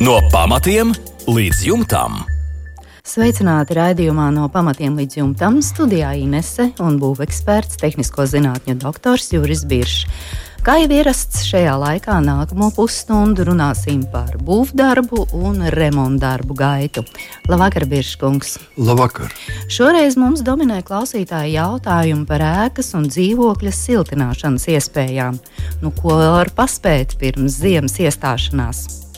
No pamatiem līdz jumtam. Sveicināti raidījumā no pamatiem līdz jumtam. Studijā Inese un būveksperts, tehnisko zinātņu doktors Juris Biršs. Kā jau ierasts šajā laikā, nākamo pusstundu runāsim par būvdarbu un remontdarbu gaitu. Labvakar, Biržkungs! Labvakar! Šoreiz mums dominē klausītāji jautājumi par ēkas un dzīvokļa siltināšanas iespējām. Nu, ko var paspēt pirms ziemas iestāšanās?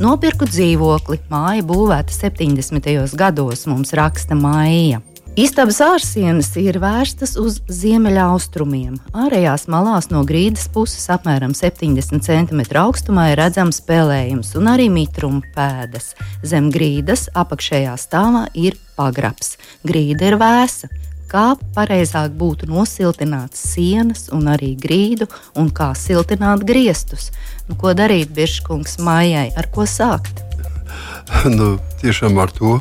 Nopirku dzīvokli, māja būvēta 70. gados, mums raksta Maija. Istabas ārsienas ir vērstas uz ziemeļaustrumiem. Ārējās malās no grīdas puses apmēram 70 cm augstumā ir redzams spēlējums un arī mitruma pēdas. Zem grīdas apakšējā stāvā ir pagrabs. Grīda ir vēsa. Kā pareizāk būtu nosiltināt sienas un arī grīdu, un kā siltināt griestus? Nu, ko darīt, Biržkungs, mājai, ar ko sākt? nu, tiešām ar to,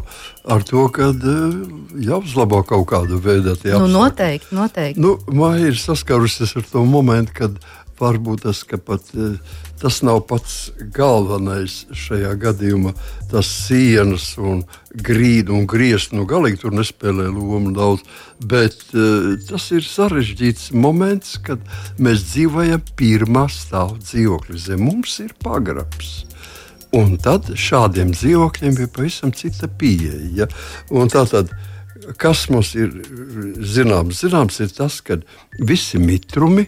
ar to ka uh, jāuzlabo kaut kāda veida tie nu, noteikti, noteikti. Nu, Māja ir saskārusies ar to momentu, kad varbūt tas, pat, uh, tas nav pats galvenais šajā gadījumā. Tas sienas un grīdu un griezt, nu galīgi tur nespēlē lomu daudz. Bet uh, tas ir sarežģīts moments, kad mēs dzīvojam pirmā stāvā dzīvokļa zem. Mums ir pagrabs. Un tad šādiem dzīvokļiem ir pavisam cita pieeja. Tātad, kas mums ir zināms? Zināms ir tas, ka visi mitrumi,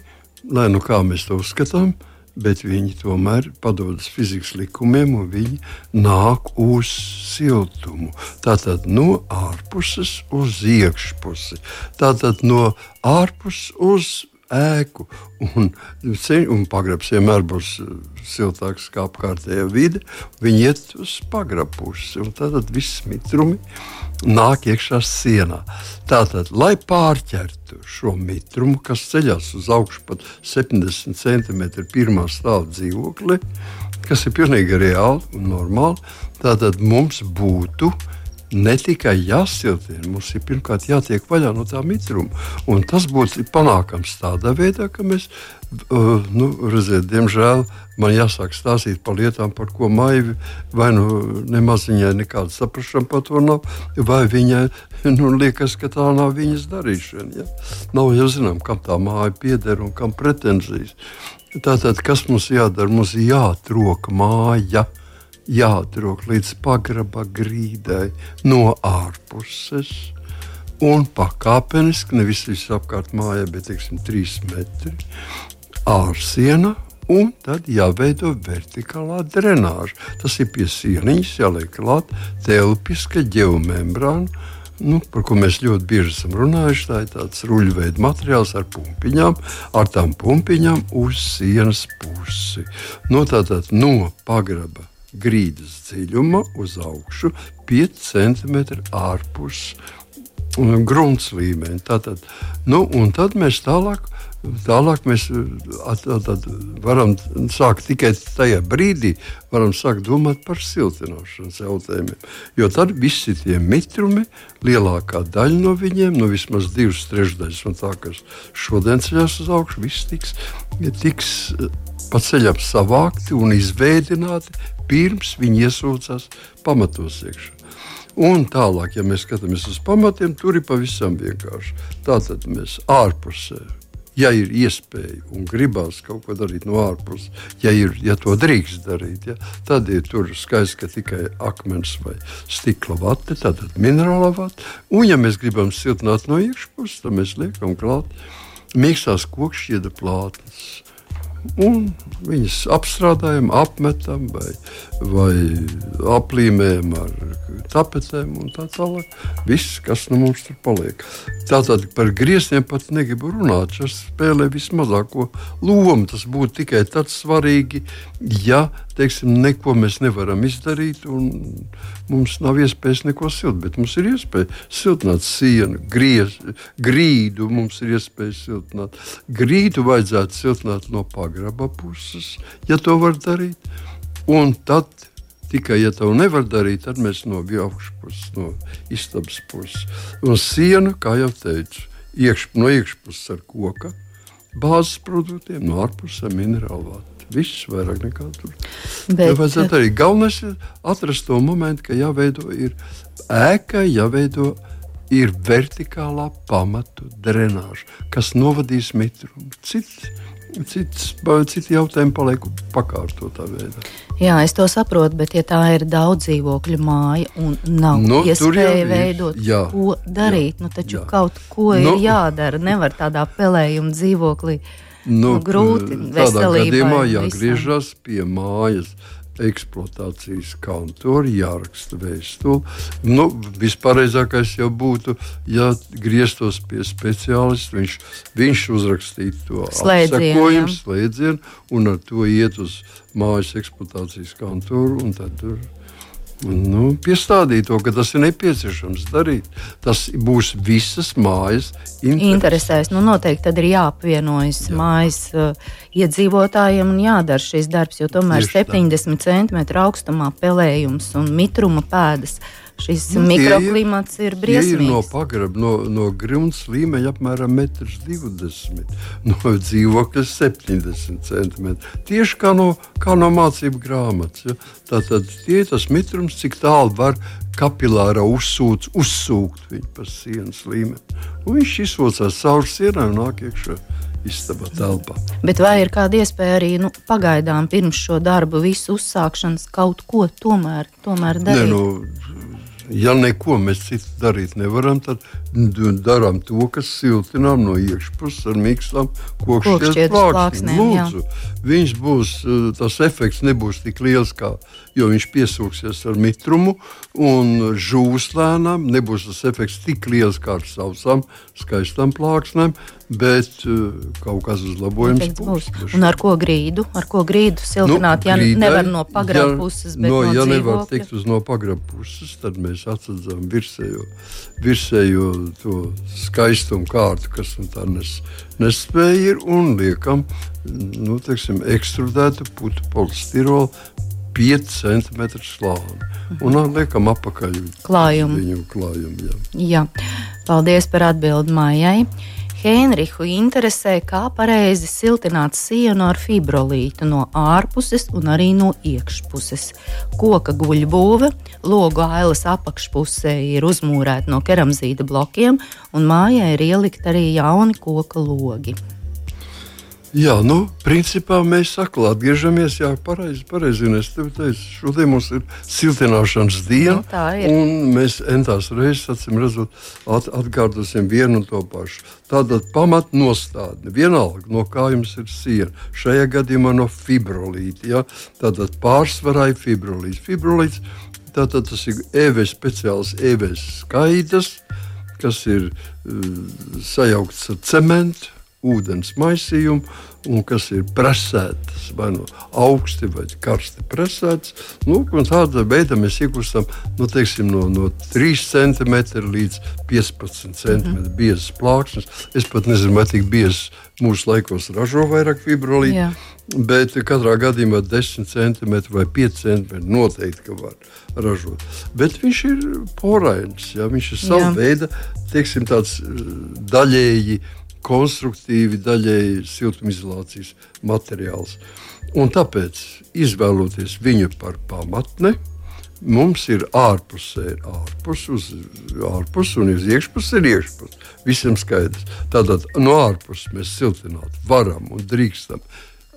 lai nu kā mēs to uzskatām, bet viņi tomēr padodas fizikas likumiem un viņi nāk uz siltumu. Tātad no ārpuses uz iekšpusi. Tātad no ārpuses uz ēku. Un, un pagrabs vienmēr būs uh, siltāks kā apkārtējā vide. Viņi iet uz pagrabu pusi, un tad viss mitrumi nāk iekšā sienā. Tātad, lai pārķertu šo mitrumu, kas ceļās uz augšu pat 70 cm pirmā stāva dzīvokli, kas ir pilnīgi reāli un normāli, tad mums būtu ne tikai jāsiltina, mums ir pirmkārt jātiek vaļā no tā mitruma. Un tas būtu panākams tādā veidā, ka mēs, uh, nu, redziet, diemžēl man jāsāk stāstīt par lietām, par ko maivi vai nu nemaz viņai nekāda saprašana par to nav, vai viņai nu, liekas, ka tā nav viņas darīšana. Ja? Nav jau zinām, kam tā māja pieder un kam pretenzijas. Tātad, kas mums jādara? Mums ir jāatrok māja jāatrok līdz pagraba grīdai no ārpuses. Un pakāpeniski, nevis visapkārt mājā, bet teiksim, trīs metri ārsiena. Un tad jāveido vertikālā drenāža. Tas ir pie sieniņas, jāliek klāt telpiska geomembrāna, nu, par ko mēs ļoti bieži esam runājuši. Tā ir tāds ruļveida materiāls ar pumpiņām, ar tām pumpiņām uz sienas pusi. No, nu, tātad, no pagraba grīdas dziļuma uz augšu 5 cm ārpus um, grunts līmeņa. Tātad, nu, un tad mēs tālāk. Tālāk mēs at, at, at, varam sākt tikai tajā brīdī, varam sākt domāt par siltināšanas jautājumiem. Jo tad visi tie mitrumi, lielākā daļa no viņiem, nu vismaz divas trešdaļas no tā, kas šodien ceļās uz augšu, viss tiks, tiks pa ceļam savākti un izveidināti pirms viņi iesūcās pamatos iekšā. Un tālāk, ja mēs skatāmies uz pamatiem, tur ir pavisam vienkārši. Tātad mēs ārpusē, ja ir iespēja un gribās kaut ko darīt no ārpuses, ja, ir, ja to drīkst darīt, ja, tad ir tur skaisti, ka tikai akmens vai stikla vate, tātad minerāla vate. Un, ja mēs gribam siltināt no iekšpuses, tad mēs liekam klāt mīkstās kokšķieda plātnes Un viņas apstrādājam, apmetam vai, vai aplīmējam ar tapetēm un tā tālāk. Viss, kas no nu mums tur paliek. Tātad par grieztiem pat negribu runāt. Tas spēlē vismazāko lomu. Tas būtu tikai tad svarīgi, ja teiksim, neko mēs nevaram izdarīt un mums nav iespējas neko silt. Bet mums ir iespēja siltināt sienu, griez, grīdu. Mums ir iespēja siltināt. Grīdu vajadzētu siltināt no pagraba puses, ja to var darīt. Un tad Tikai, ja to nevar darīt, tad mēs no augšpuses, no istabas puses. Un siena, kā jau teicu, iekš, no iekšpuses ar koka bāzes produktiem, no ārpuses minerālu vātu. Viss vairāk nekā tur. Bet, ja vajadzētu arī galvenais ir atrast to momentu, ka jāveido ir ēka, jāveido ir vertikālā pamatu drenāža, kas novadīs mitrumu. Cits, cits, citi jautājumi paliek pakārtotā veidā. Jā, es to saprotu, bet ja tā ir daudz dzīvokļu māja un nav Nu, iespēja veidot, jā, ko darīt, jā, nu taču jā. kaut ko Nu. ir jādara. Nevar tādā pelējuma dzīvoklī. Nu, Nu, grūti Tādā gadījumā jāgriežas pie mājas eksploatācijas kantora, jāraksta vēstule. Nu, vispareizākais jau būtu, ja grieztos pie speciālista, viņš, viņš uzrakstītu to jā. slēdzienu, un ar to iet uz mājas eksploatācijas kantoru. un tad tur, Nu, piestādīt to, ka tas ir nepieciešams darīt. Tas būs visas mājas intereses. Interesēs, nu noteikti tad ir jāapvienojas jā. mājas uh, iedzīvotājiem un jādara šis darbs, jo tomēr Tieši tā. 70 cm augstumā pelējums un mitruma pēdas. Šis Nu, tie ir- mikroklimats ir Tie ir no briesmīgs. pagraba, no, no grunts līmeņa apmēram 1,20 m, no dzīvokļa 70 cm. Tieši kā no, kā no mācību grāmatas. Ja? Tātad tie ir tas mitrums, cik tālu var kapilārā uzsūkt, uzsūkt viņu pa sienas līmeni. Un viņš izsūcās cauri sienai un nāk iekšā istabā telpā. Bet vai ir kāda iespēja arī nu, pagaidām pirms šo darbu visu uzsākšanas kaut ko tomēr, tomēr Nē, darīt? nu, ja neko mēs citu darīt nevaram, tad darām to, kas siltinām no iekšpuses ar Kokšķiedras kokšķiedras plāksnēm, viņš būs, eh, tas efekts nebūs tik liels, kā, jo viņš piesūksies ar mitrumu un žūs lēnām. Nebūs tas efekts tik liels kā ar sausām, skaistām plāksnēm, bet eh, kaut kāds uzlabojums būs. būs. Un ar ko grīdu? Ar ko grīdu siltināt? ja Nu, grīdai, nevar no pagraba ja- puses, bet no, no, ja nevar dzīvokļa. tikt uz no pagraba puses, tad mēs atsadzām virsējo, virsējo to skaistumu kārtu, kas nu tā nes, nespēja ir, un liekam nu, teiksim, ekstrudētu putu polistirolu 5 cm slāni. Un liekam apakaļ Klājumu. viņu klājumu. Jā. Jā, paldies par atbildi Mājai. Henrihu interesē, kā pareizi siltināt sienu ar fibrolītu no ārpuses un arī no iekšpuses. Koka guļbūve, logu ailes apakšpusē ir uzmūrēta no keramzīta blokiem, un mājā ir ielikt arī jauni koka logi. Jā, nu, principā mēs sakām, atgriežamies, jā, pareizi, pareizi. Es tev teicu, šodien mums ir siltināšanas diena. Nu, tā ir. Un mēs entās reizes, acīm redzot, at, atkārtosim vienu un to pašu. Tātad pamatnostādne, vienalga, no kā jums ir siena. Šajā gadījumā no fibrolīta. Ja? Tātad pārsvarā ir fibrolīts. Fibrolīts tātad tas ir EV speciāls EV skaidrs, kas ir uh, sajaukts ar cementu ūdens maisījumu, un kas ir presētas vai no augsti vai karsti presētas. Nu, tādā veidā mēs iegūstam nu, teiksim, no, no 3 cm līdz 15 cm mm. biezas plāksnes. Es pat nezinu, vai tik biezas mūsu laikos ražo vairāk fibrolītu. Jā. Bet katrā gadījumā 10 cm vai 5 cm noteikti var ražot. Bet viņš ir porains. Ja? Viņš ir sava veida, teiksim, tāds eh, daļēji konstruktīvi, daļēji siltumizolācijas materiāls. Un tāpēc, izvēloties viņu par pamatni, mums ir ārpusē, ir ārpus, uz ārpus un uz iekšpus ir iekšpus. Visiem skaidrs. Tātad no ārpuses mēs siltināt varam un drīkstam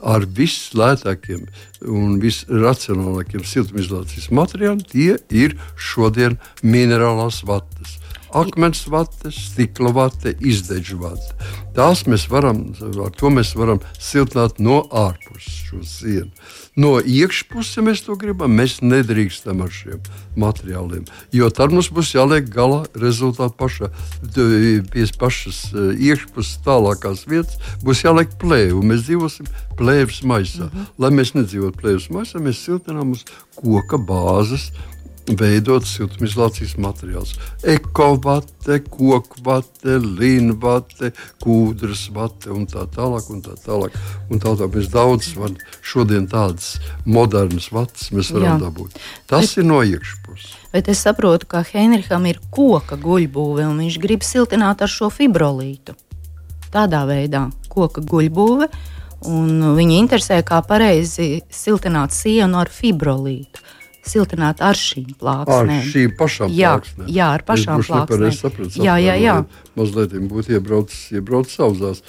ar vislētākiem un visracionālākiem siltumizolācijas materiāliem. Tie ir šodien minerālās vatas. Akmens vate, stikla vate, izdeģu vate. Tās mēs varam, ar to mēs varam siltināt no ārpuses šo sienu. No iekšpuses, mēs to gribam, mēs nedrīkstam ar šiem materiāliem. Jo tad mums būs jāliek galā rezultāti pašā, d- pie pašas eh, iekšpuses tālākās vietas, būs jāliek plēve. un Mēs dzīvosim plēves maisā. Mm -hmm. Lai mēs nedzīvotu plēves maisā, mēs siltinām uz koka bāzes veidot siltumizolācijas materiālus. Ekovate, kokvate, līnvate, kūdras vate un tā tālāk. Un tā tālāk. Un tā tālāk mēs daudz var, šodien tādas modernas vatas varam dabūt. Tas ir no iekšpuses. Bet es saprotu, ka Henriham ir koka guļbūve un viņš grib siltināt ar šo fibrolītu. Tādā veidā koka guļbūve. Un viņi interesē, kā pareizi siltināt sienu ar fibrolītu siltināt ar šīm plāksnēm. Ar šīm pašām jā, plāksnēm. Jā, ar pašām es plāksnēm. Sapratu, jā, jā, jā. Mazliet būtu iebraucis, iebraucis auzās.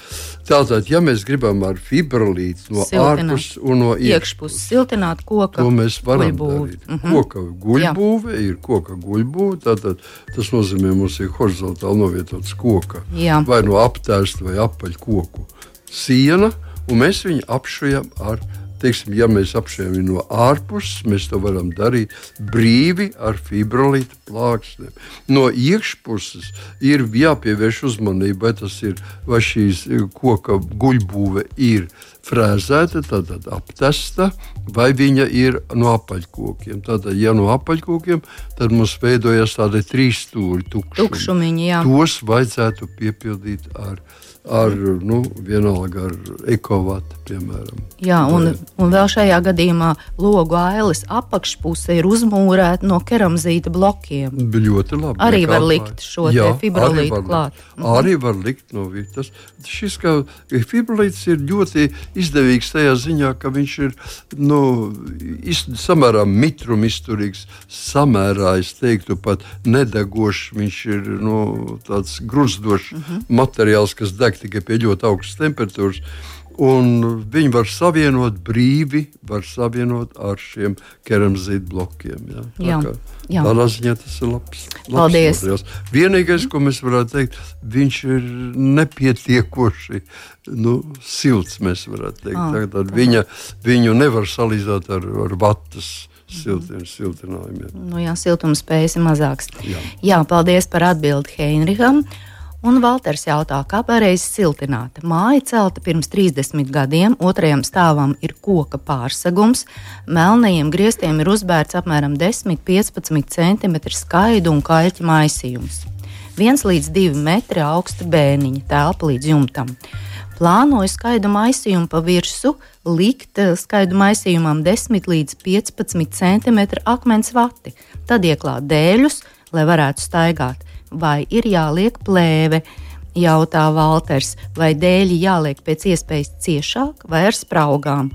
Tātad, ja mēs gribam ar fibrolītu no siltināt. ārpuses un no iekšpuses siltināt koka to mēs varam guļbūvi. darīt. Mm -hmm. Koka guļbūve ir koka guļbūve, tātad tas nozīmē, mums ir horizontāli novietots koka. Jā. Vai no aptērsta vai apaļ koku siena, un mēs viņu apšujam ar Teiksim, ja mēs apšējam no ārpuses, mēs to varam darīt brīvi ar fibrolītu plāksnēm. No iekšpuses ir jāpievērš uzmanība, vai tas ir vai šīs koka guļbūve ir frēzēta, tad aptesta, vai viņa ir no apaļkokiem. Tātad, ja no apaļkokiem, tad mums veidojas tādi trīs stūri tukšumi. Tukšumiņi, jā. Tos vajadzētu piepildīt ar ar, nu, vienalga ar ekovatu, piemēram. Jā, un, un vēl šajā gadījumā logu ailes apakšpuse ir uzmūrēta no keramzīta blokiem. Ļoti labi. Arī var likt šo fibrolītu klāt. Mhm. Arī var likt no vietas. Šis fibrolīts ir ļoti izdevīgs tajā ziņā, ka viņš ir nu, iz, samērā mitrum izturīgs, samērā, es teiktu, pat nedegošs. Viņš ir nu, tāds gruzdošs mhm. materiāls, kas deg tikai pie ļoti augstas temperatūras. Un viņi var savienot brīvi, var savienot ar šiem keramzītu blokiem. Ja? Jā, kā, jā. Tādā ziņā tas ir labs. labs Paldies. Materiāls. Vienīgais, ko mēs varētu teikt, viņš ir nepietiekoši nu, silts. Mēs varētu teikt, ah, Tagad viņa, viņu nevar salīdzināt ar, ar vatas siltiem, siltinājumiem. Nu, jā, siltuma spējas ir mazāks. Jā. jā, paldies par atbildi Heinricham. Un Valters jautā, kā pareizi siltināt. Māja celta pirms 30 gadiem, otrajam stāvam ir koka pārsegums, melnajiem griestiem ir uzbērts apmēram 10-15 cm skaidu un kaļķa maisījums. 1 līdz 2 metri augsta bēniņa telpa līdz jumtam. Plānoju skaidu maisījumu pa virsmu likt eh, skaidu maisījumam 10 līdz 15 cm akmens vati, tad ieklāt dēļus, lai varētu staigāt vai ir jāliek plēve? Jautā Valters, vai dēļi jāliek pēc iespējas ciešāk vai ar spraugām,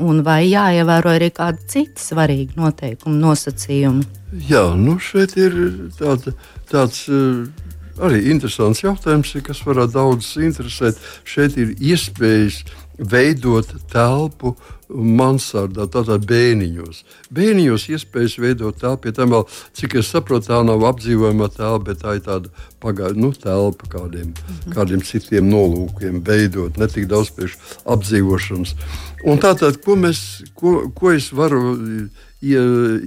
un vai jāievēro arī kādi citi svarīgi noteikumi, nosacījumi? Jā, nu šeit ir tāda, tāds. Uh arī interesants jautājums, kas varētu daudzus interesēt. Šeit ir iespējas veidot telpu mansardā, tātad bēniņos. Bēniņos iespējas veidot telpu, pie tam vēl, cik es saprotu, tā nav apdzīvojama telpa, bet tā ir tāda pagaidu nu, telpa kādiem, mm -hmm. kādiem citiem nolūkiem, veidot ne tik daudz priekš apdzīvošanas. Un tātad, ko, mēs, ko, ko es varu ie,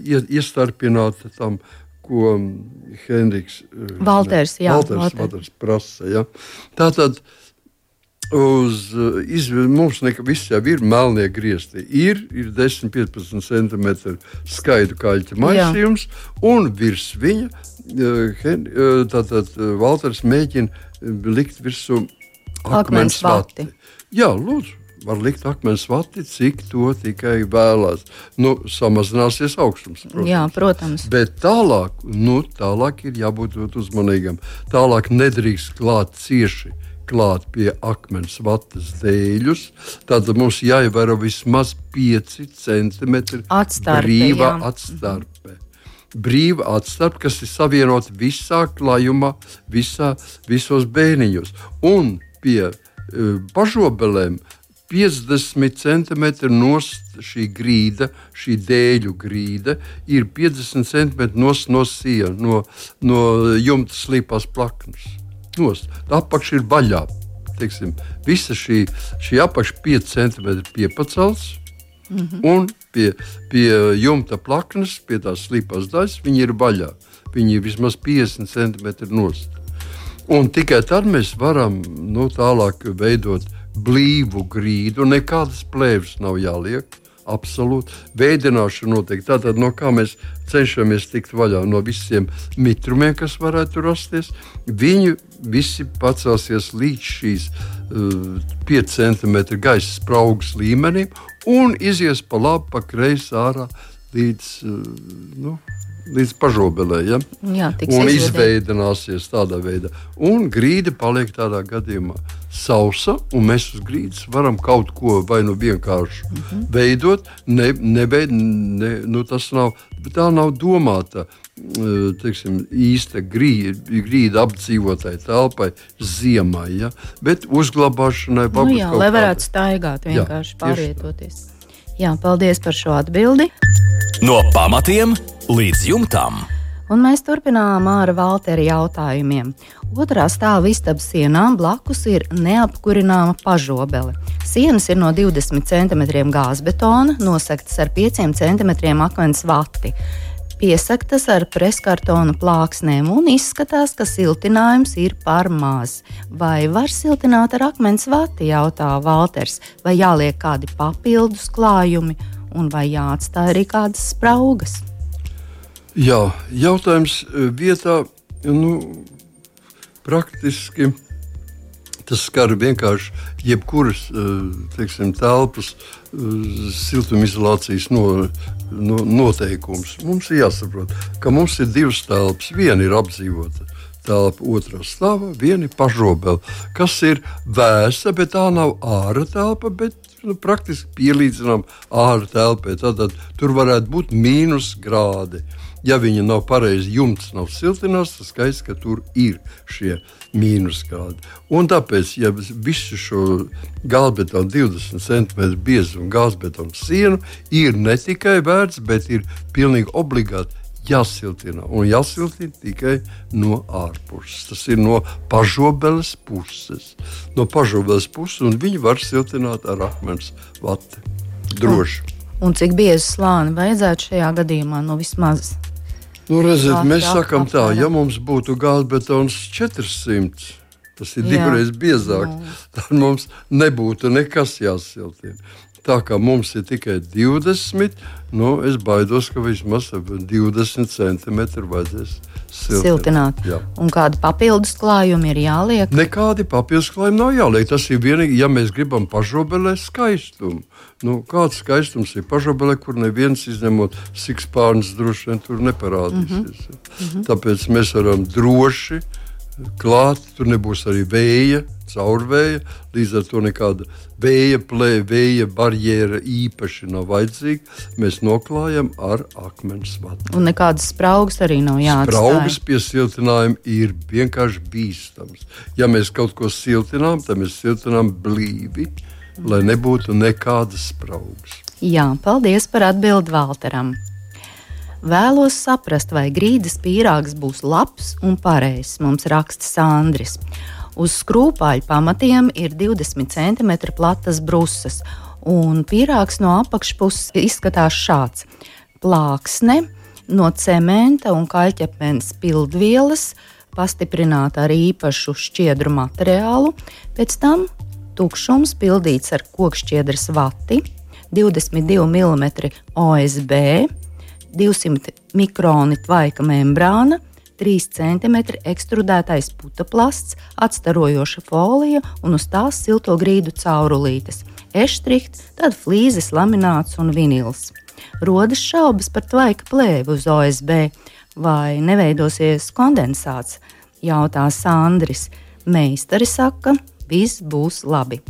ie, iestarpināt tam? Ko Henriks Valters, jā, Valters, Valters. Valters prasa. Ja? Tātad, uz eh, izvēli. Mums nekā viss jau ir melnie griezti. Ir, ir 10-15 cm skaitu kaļķa maisījums, Jā. un virs viņa eh, eh, tātad Valters mēģina likt virsū akmens vati. Jā, lūdzu. Var likt akmens vati, cik to tikai vēlās. Nu, samazināsies augstums. Protams. Jā, protams. Bet tālāk, nu, tālāk ir jābūt uzmanīgam. Tālāk nedrīkst klāt cieši klāt pie akmens vatas dēļus. Tad mums jāievēro vismaz 5 cm atstarpe, brīva jā. atstarpe. Brīva atstarpe, kas ir savienota visā klājumā, visā, visos bēniņos. Un pie uh, bažobelēm 50 cm nost šī grīda, šī dēļu grīda, ir 50 cm nost no siena, no, no jumta slīpās plaknes nost. Apakš ir vaļā. Teiksim, visa šī, šī apakša 5 cm piepacelts. Mm -hmm. Un pie, pie jumta plaknes, pie tās slīpās daļas, viņi ir vaļā. Viņi ir vismaz 50 cm nost. Un tikai tad mēs varam nu, tālāk veidot blīvu grīdu. Nekādas plēves nav jāliek. Absolūti. Veidināšana notiek. Tātad, no kā mēs cenšamies tikt vaļā no visiem mitrumiem, kas varētu rasties, viņi visi pacelsies līdz šīs uh, 5 cm gaisa spraugas līmenim un izies pa labi, pa kreisi ārā līdz. Nu, līdz pažobelē. Ja? Jā, un izveidināsies tādā veidā. Un grīda paliek tādā gadījumā sausa, un mēs uz grīdas varam kaut ko vai nu vienkārši mm -hmm. veidot. Ne, nebeid, ne, nu tas nav, tā nav domāta. Teiksim, īsta grīda, grīda apdzīvotai telpai ziemai, ja? bet uzglabāšanai nu, jā, lai varētu staigāt, vienkārši jā, pārvietoties. Jā, paldies par šo atbildi. No pamatiem līdz jumtam. Un mēs turpinām ar Valteri jautājumiem. Otrā stāva istabas sienām blakus ir neapkurināma pažobele. Sienas ir no 20 cm gāzbetona, nosegtas ar 5 cm akmens vati piesaktas ar preskartona plāksnēm un izskatās, ka siltinājums ir par maz. Vai var siltināt ar akmens vati, jautā Valters, vai jāliek kādi papildus klājumi, un vai jāatstāj arī kādas spraugas? Jā, jautājums eh, vietā nu, praktiski tas skar vienkārši jebkuras eh, teiksim, telpas eh, siltumizolācijas no, no, noteikums. Mums ir jāsaprot, ka mums ir divas telpas. Viena ir apdzīvota telpa, otrā stāvā, viena ir pašrobela, kas ir vēsa, bet tā nav ārā telpa, nu, praktiski pielīdzinām ārā telpai. Tad tur varētu būt mīnus grādi. Uh, ja viņa nav pareizi jumts, nav siltināts, tas skaidrs, ka tur ir šie mīnusgrādi. Un tāpēc, ja visu šo gāzbetonu 20 cm biezu un gāzbetonu sienu ir ne tikai vērts, bet ir pilnīgi obligāti jāsiltina. Un jāsiltina tikai no ārpuses. Tas ir no pašobeles puses. No pašobeles puses, un viņi var siltināt ar akmens vati. Droši. Un, un cik biezu slāni vajadzētu šajā gadījumā? Nu, vismaz Nu, redziet, jā, mēs jā, sakām tā, ja mums būtu gāzbetons 400. Tas ir divreiz biezāk. Jā. Tad mums nebūtu nekas jāsiltina. Tā kā mums ir tikai 20, nu, es baidos, ka vismaz 20 centimetri vajadzēs siltināt. siltināt. Kādi papildus klājumi ir jāliek? Nekādi papildus klājumi nav jāliek. Tas ir vienīgi, ja mēs gribam pašobelēt skaistumu. Nu, kāds skaistums ir pašobelē, kur neviens izņemot sikspārnus droši vien tur neparādīsies. Mm -hmm. Tāpēc mēs varam droši klāt, tur nebūs arī vēja, caurvēja. Līdz ar to nekāda vēja plēja, vēja barjera īpaši nav vajadzīga. Mēs noklājam ar akmens vatu. Un nekādas spraugas arī nav jāatstāj. Spraugas pie siltinājuma ir vienkārši bīstams. Ja mēs kaut ko siltinām, tad mēs siltinām blīvi, lai nebūtu nekādas spraugas. Jā, paldies par atbildi Valteram. Vēlos saprast, vai grīdas pīrāgs būs labs un pareizs, mums raksta Sandris. Uz skrūpāļu pamatiem ir 20 cm platas brusas, un pīrāgs no apakšpuses izskatās šāds: plāksne no cementa un kaļķepens pildvielas, pastiprināta ar īpašu šķiedru materiālu, pēc tam tukšums pildīts ar kokšķiedras vati, 22 mm OSB 200 mikroni tvaika membrāna, 3 cm ekstrudētais putaplasts, atstarojoša folija un uz tās silto grīdu caurulītes, eštrihts, tad flīzes, lamināts un vinils. Rodas šaubas par tvaika plēvi uz OSB, vai neveidosies kondensāts, jautā Sandris. Meistari saka, viss būs labi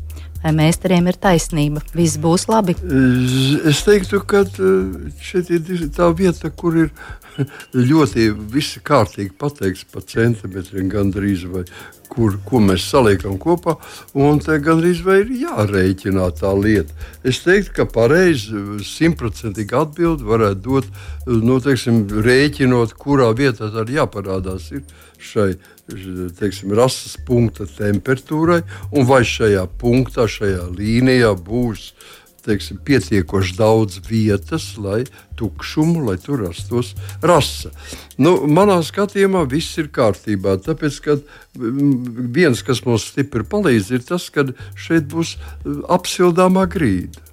vai meistariem ir taisnība, viss būs labi? Es teiktu, ka eh, šeit ir tā vieta, kur ir ļoti viss kārtīgi pateikts par centimetriem, gandrīz vai kur, ko mēs saliekam kopā. Un te gandrīz vai ir jārēķina tā lieta. Es teiktu, ka pareizi, simtprocentīgi atbildi varētu dot, nu, teiksim, rēķinot, kurā vietā tad jāparādās ir šai teiksim, rases punkta temperatūrai, un vai šajā punktā, šajā līnijā būs teiksim, pietiekoši daudz vietas, lai tukšumu, lai tur rastos rasa. Nu, manā skatījumā viss ir kārtībā. Tāpēc, ka viens, kas mums stipri palīdz, ir tas, ka šeit būs apsildāmā grīda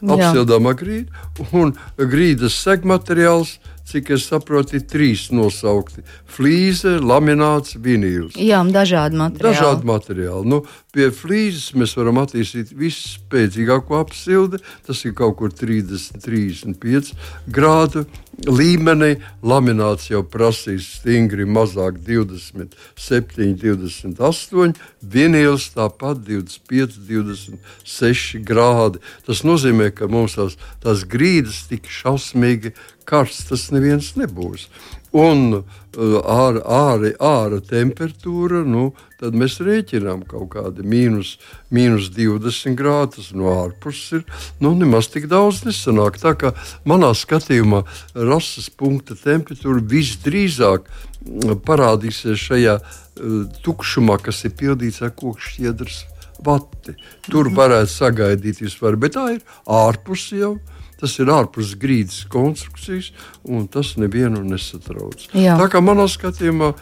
apsildāmā grīda, un grīdas segmateriāls cik es saprotu, ir trīs nosaukti - flīze, lamināts, vinīls. Jā, dažādi materiāli. Dažādi materiāli. Nu, pie flīzes mēs varam attīstīt visspēcīgāko apsildi. Tas ir kaut kur 30, 35 grādu līmenī. Lamināts jau prasīs stingri mazāk, 27, 28. Vinīls tāpat 25, 26 grādi. Tas nozīmē, ka mums tās, tās grīdas tik šausmīgi karsts tas neviens nebūs. Un ārā, uh, ārā, ārā temperatūra, nu, tad mēs rēķinām kaut kādi mīnus, mīnus 20 grādus no ārpuses. Ir, nu, nemaz tik daudz nesanāk. Tā kā manā skatījumā rases punkta temperatūra visdrīzāk mm, parādīsies šajā uh, tukšumā, kas ir pildīts ar kokšķiedras vati. Tur varētu sagaidīt vispār, bet tā ir ārpus jau. Tas ir ārpus grīdas konstrukcijas, un tas nevienu nesatrauc. Jā. Tā kā manā skatījumā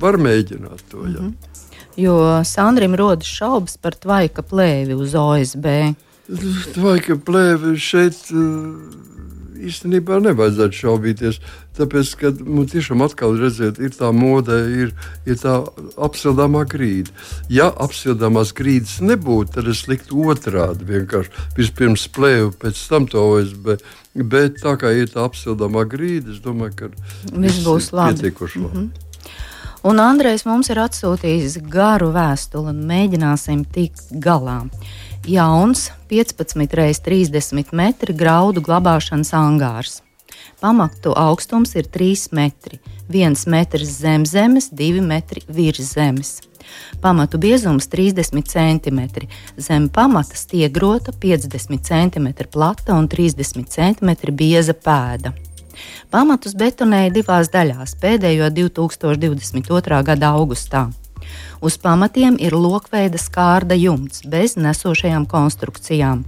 var mēģināt to. Jā. Mm -hmm. Jo Sandrim rodas šaubas par tvaika plēvi uz OSB. Tvaika plēve šeit. Uh, īstenībā nevajadzētu šaubīties. Tāpēc, ka nu, tiešām atkal redziet, ir tā mode, ir, ir tā apsildāmā grīda. Ja apsildāmās grīdas nebūtu, tad es liktu otrādi. Vienkārši vispirms plēvu, pēc tam to OSB. Bet tā kā ir tā apsildāmā grīda, es domāju, ka viss būs labi. Pietiekuši labi. Mm -hmm. Un Andrejs mums ir atsūtījis garu vēstuli, un mēģināsim tikt galā jauns 15 x 30 metri graudu glabāšanas angārs. Pamatu augstums ir 3 metri, 1 metrs zem zemes, 2 metri virs zemes. Pamatu biezums 30 cm, zem pamata stiegrota 50 cm plata un 30 cm bieza pēda. Pamatus betonēja divās daļās, pēdējo 2022. gada augustā. Uz pamatiem ir lokveida skārda jumts bez nesošajām konstrukcijām.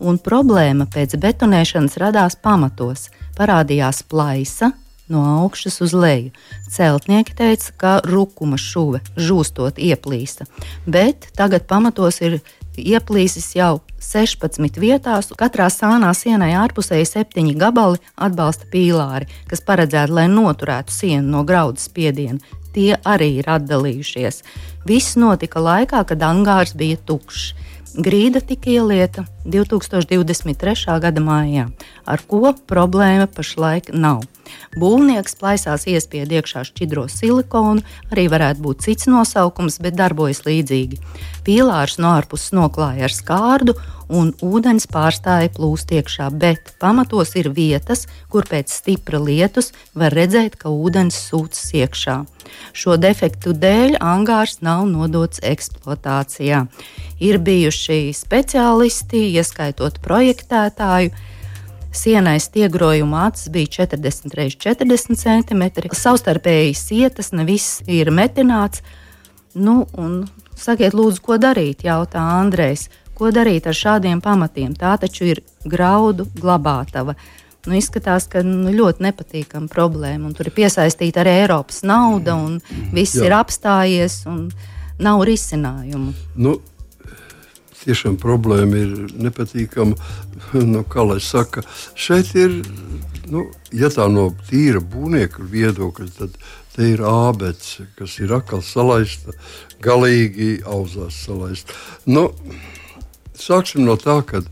Un problēma pēc betonēšanas radās pamatos. Parādījās plaisa, no augšas uz leju. Celtnieki teica, ka rukuma šuve žūstot ieplīsta, bet tagad pamatos ir ieplīsis jau 16 vietās. Katrā sānā sienai ārpusēji septiņi gabali atbalsta pīlāri, kas paredzēti, lai noturētu sienu no graudu spiediena tie arī ir atdalījušies. Viss notika laikā, kad angārs bija tukšs. Grīda tika ielieta 2023. gada mājā, ar ko problēma pašlaik nav. Būvnieks plaisās iespied iekšā šķidro silikonu, arī varētu būt cits nosaukums, bet darbojas līdzīgi. Pīlārs no ārpuses noklāja ar skārdu, un ūdens pārstāja plūst iekšā, bet pamatos ir vietas, kur pēc stipra lietus var redzēt, ka ūdens sūcas iekšā. Šo defektu dēļ angārs nav nodots eksploatācijā. Ir bijuši speciālisti, ieskaitot projektētāju, Sienai stiegrojuma acis bija 40 x 40 cm. Savstarpēji sietas, ne viss ir metināts. Nu, un, sakiet, lūdzu, ko darīt? jautā Andrejs. Ko darīt ar šādiem pamatiem? Tā taču ir graudu glabātava. Nu, izskatās, ka nu, ļoti nepatīkama problēma. Tur ir piesaistīta arī Eiropas nauda, un viss Jā. ir apstājies, un nav risinājumu. Nu, tiešām problēma ir nepatīkama. Nu, kā lai saka, šeit ir, nu, ja tā no tīra būvnieka viedokļa, tad te ir ābece, kas ir atkal salaista, galīgi auzās salaista. Nu, sāksim no tā, ka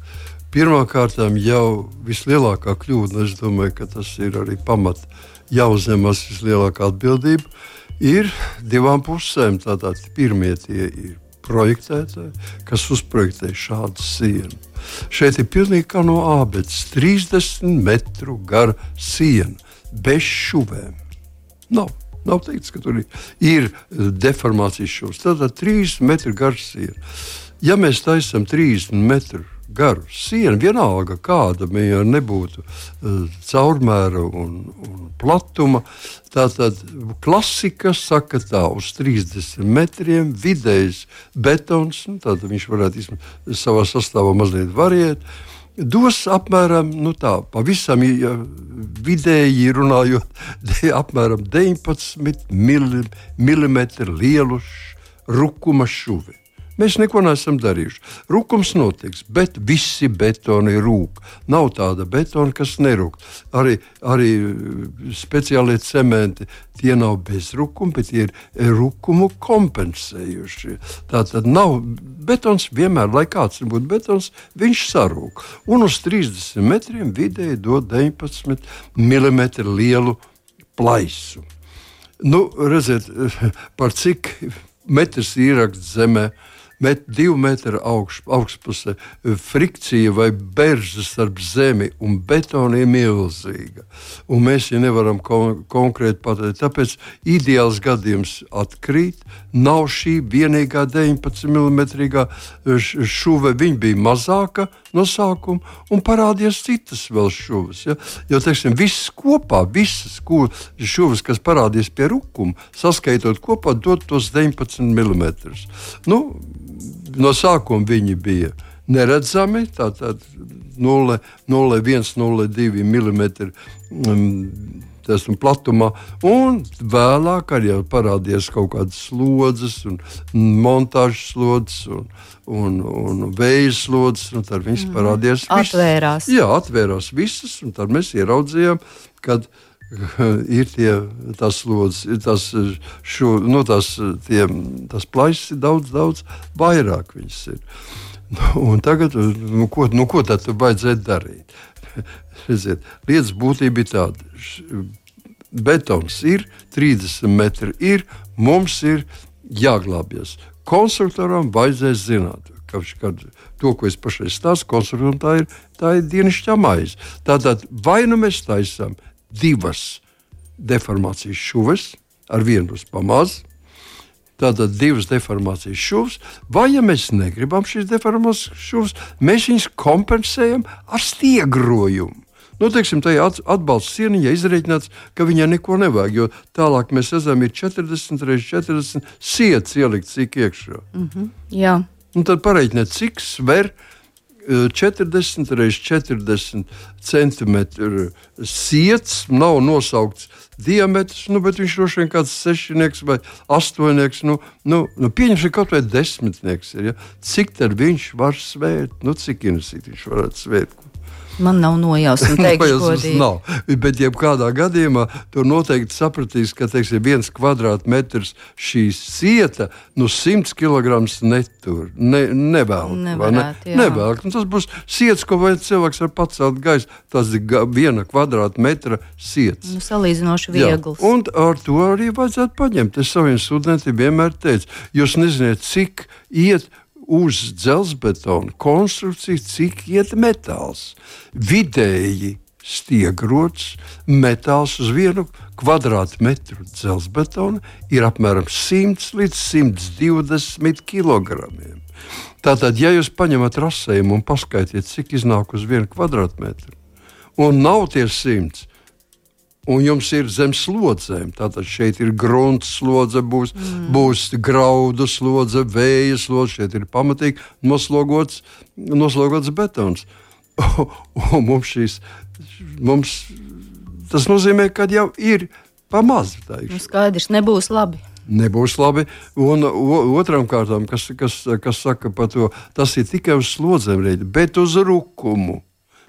pirmkārt jau vislielākā kļūda, es domāju, ka tas ir arī pamat jāuzņemas vislielākā atbildība, ir divām pusēm. Tātad pirmie tie ir projektētāji, kas uzprojektē šādu sienu. Šeit ir pilnīgi kā no ābeces 30 metru gara siena bez šuvēm. Nav. Nav teikts, ka tur ir deformācijas šūnas. Tātad 3 metru gara siena. Ja mēs taisām 30 metru garu sienu, vienalga kāda viņa nebūtu uh, caurmēra un, un platuma. Tātad klasika saka, tā uz 30 metriem vidējs betons, nu, tad viņš varētu savā sastāvā mazliet variēt. Dos apmēram nu tā, pavisam ja, vidēji runājot, de, apmēram 19 mm lielu rukuma šuvi. Mēs neko neesam darījuši. Rūkums notiks, bet visi betoni rūk. Nav tāda betona, kas nerūk. Arī, arī speciālie cementi tie nav bez rūkuma, bet tie ir rūkumu kompensējuši. Tā tad nav betons vienmēr, lai kāds būtu betons, viņš sarūk. Un uz 30 metriem vidēji dod 19 mm lielu plaisu. Nu, redziet, par cik metrs ieraksts zemē, met divu metru augš, augšpusē, frikcija vai berža starp zemi un betonu ir milzīga. Un mēs jau nevaram kon konkrēti pateikt. Tāpēc ideāls gadījums atkrīt. Nav šī vienīgā 19 mm šuve. Viņa bija mazāka no sākuma un parādījās citas vēl šuvis. Ja? Jo teiksim, viss kopā, visas šuvis, kas parādījās pie rukuma, saskaitot kopā, dod tos 19 mm. Nu, no sākuma viņi bija neredzami, tātad 0,1, 0,2 mm. Esmu platumā, un vēlāk arī parādījās kaut kādas slodzes, un montāžas slodzes, un, un, un vēja slodzes. Tad viņas mm. parādījās. Visas. Atvērās. Jā, atvērās visas, un tad mēs ieraudzījām, kad ir tie, tas slodzes, tas, šo, nu, tas, tie, tas plaisas ir daudz, daudz vairāk. Ir. Un tagad, nu, ko, nu, ko tad vajadzētu darīt? Redziet, lietas būtība ir tāda. Betons ir, 30 metri ir, mums ir jāglābjas. Konstruktoram vajadzēs zināt, ka kad, to, ko es pašai stāstu, konstruktoram tā ir, tā ir dienasčā maize. Tātad vai nu mēs taisām divas deformācijas šuves, ar vienu uz pamazs. Tātad divas deformācijas šūnas, vai ja mēs negribam šīs deformācijas šūnas, mēs viņus kompensējam ar stiegrojumu. Nu, teiksim, tā atbalsta sieniņa izreikināts, ka viņai neko nevajag, jo tālāk mēs redzam, ir 40 reizes 40 sietas ielikt cik iekšā. Mm -hmm, jā. Un tad pareiķiniet, cik sver 40 reizes 40 centimetru sirds, nav nosaukts diametrs, nu, bet viņš droši vien kāds sešnieks vai astoņnieks, nu, nu, nu pieņemsim kaut vai desmitnieks. Ir, ja? Cik tad viņš var svērt, nu, cik inusīt viņš varētu svērt? Man nav nojausmas, teikšu godīgi. Nav, bet jebkādā gadījumā tur noteikti sapratīs, ka teiksim, viens kvadrātmetrs šīs sieta nu 100 kg netur, ne, nevelk. Nevarētu, ne? Nevelk. Un tas būs siets, ko cilvēks var pacelt gaisā. Tas ir viena kvadrātmetra siets. Nu, salīdzinoši viegls. Jā. Un ar to arī vajadzētu paņemt. Es saviem studentiem vienmēr teicu, jūs nezināt, cik iet uz dzelzbetona konstrukciju, cik iet metāls. Vidēji stiegrots metāls uz vienu kvadrātmetru dzelzbetona ir apmēram 100 līdz 120 kg. Tātad, ja jūs paņemat rasējumu un paskaidriet, cik iznāk uz vienu kvadrātmetru, un nav tie 100, un jums ir zem slodzēm. Tātad šeit ir grunts slodze, būs, mm. būs graudu slodze, vēja slodze, šeit ir pamatīgi noslogots, noslogots betons. Un mums šīs, mums, tas nozīmē, ka jau ir pamaz. Nu, skaidrs, nebūs labi nebūs labi. Un otram kārtām, kas, kas, kas saka par to, tas ir tikai uz slodzēm, bet uz rukumu.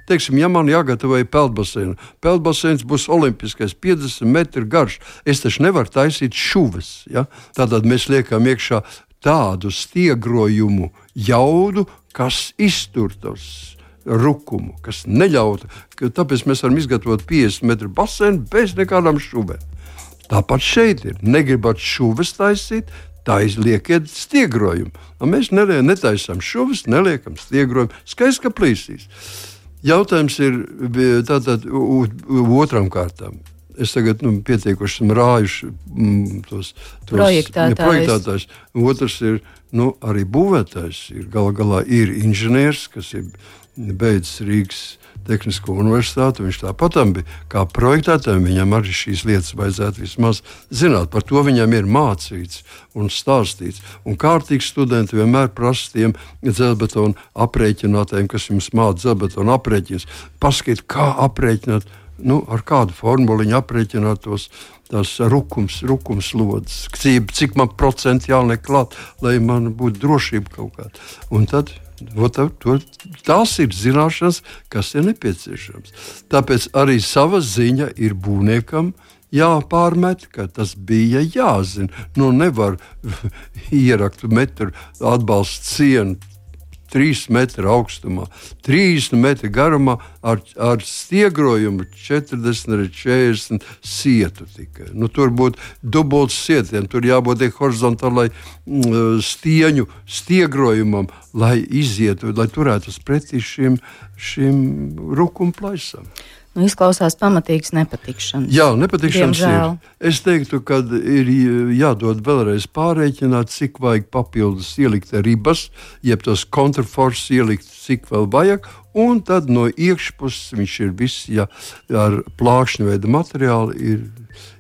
Teiksim, ja man jāgatavo peldbaseinu, peldbaseins būs olimpiskais, 50 metru garš. Es taču nevaru taisīt šuves. Ja? Tātad mēs liekam iekšā tādu stiegrojumu jaudu, kas iztur tos rukumu, kas neļautu. Tāpēc mēs varam izgatavot 50 metru basēnu bez nekādām šuvēm. Tāpat šeit ir. Negribat šuves taisīt, taislieciet stiegrojumu. Un mēs netaisām šuves, neliekam stiegrojumu. Skaisti, ka plīsīs. Jautājums ir tātad otram kārtām. Es tagad nu, pietiekuši esmu rājuši mm, tos, tos projektētājus. projektētājus. Otrs ir nu, arī būvētājs. Ir, gal galā ir inženieris, kas ir beidzis Rīgas Tehnisko universitāti. Viņš tāpat bija kā projektētājiem. Viņam arī šīs lietas vajadzētu vismaz zināt. Par to viņam ir mācīts un stāstīts. Un kārtīgi studenti vienmēr prasa tiem dzelzbetonu aprēķinātājiem, kas jums māca dzelzbetonu aprēķinus. Paskatīt, kā aprēķināt. Nu, ar kādu formulu viņi aprēķināt tos, tās rukums lodes, cik, cik man procentu jāliek klāt, lai man būtu drošība kaut kāda. Un tad To, to, tās ir zināšanas, kas ir nepieciešamas. Tāpēc arī sava ziņa ir būvniekam jāpārmet, ka tas bija jāzina. Nu, nevar ierakt metru atbalstu cienu 3 metru augstumā, 30 metru garumā, ar, ar stiegrojumu 40 līdz 40 sietu. Tikai. Nu, tur būtu dubults sietiens, tur jābūt horizontālai mm, stieņu stiegrojumam, lai izietu, lai turētos pretī šim, šim rukumplaisam. Nu, izklausās pamatīgs nepatikšanas. Jā, nepatikšanas Diemžēl. ir. Es teiktu, ka ir jādod vēlreiz pārreikināt, cik vajag papildus ielikt ribas, jeb tos kontraforsus ielikt, cik vēl vajag. Un tad no iekšpuses viņš ir viss ja, ar plākšņa veida materiālu. Ir,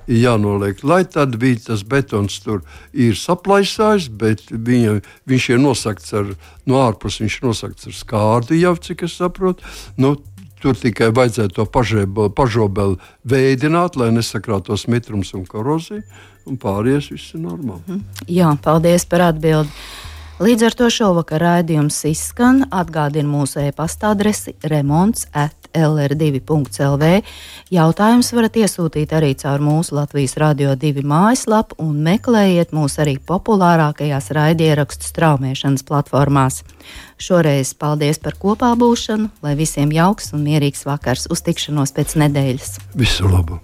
ir jānoliek, lai tad bija tas betons tur ir saplaisājis, bet viņa, viņš ir nosakts ar, no ārpuses, viņš ir nosakts ar skārdu jau, cik es saprotu. Nu, Tur tikai vajadzētu to pažobeli veidināt, lai nesakrātos mitrums un korozija, un pārējais viss ir normāli. Mhm. Jā, paldies par atbildi. Līdz ar to šovakar raidījums izskan. Atgādinu mūsu e-pasta adresi remonds at lr2.lv. Jautājumus varat iesūtīt arī caur mūsu Latvijas Radio 2 mājaslapu un meklējiet mūs arī populārākajās raidierakstu straumēšanas platformās. Šoreiz paldies par kopā būšanu, lai visiem jauks un mierīgs vakars uz tikšanos pēc nedēļas. Visu labu!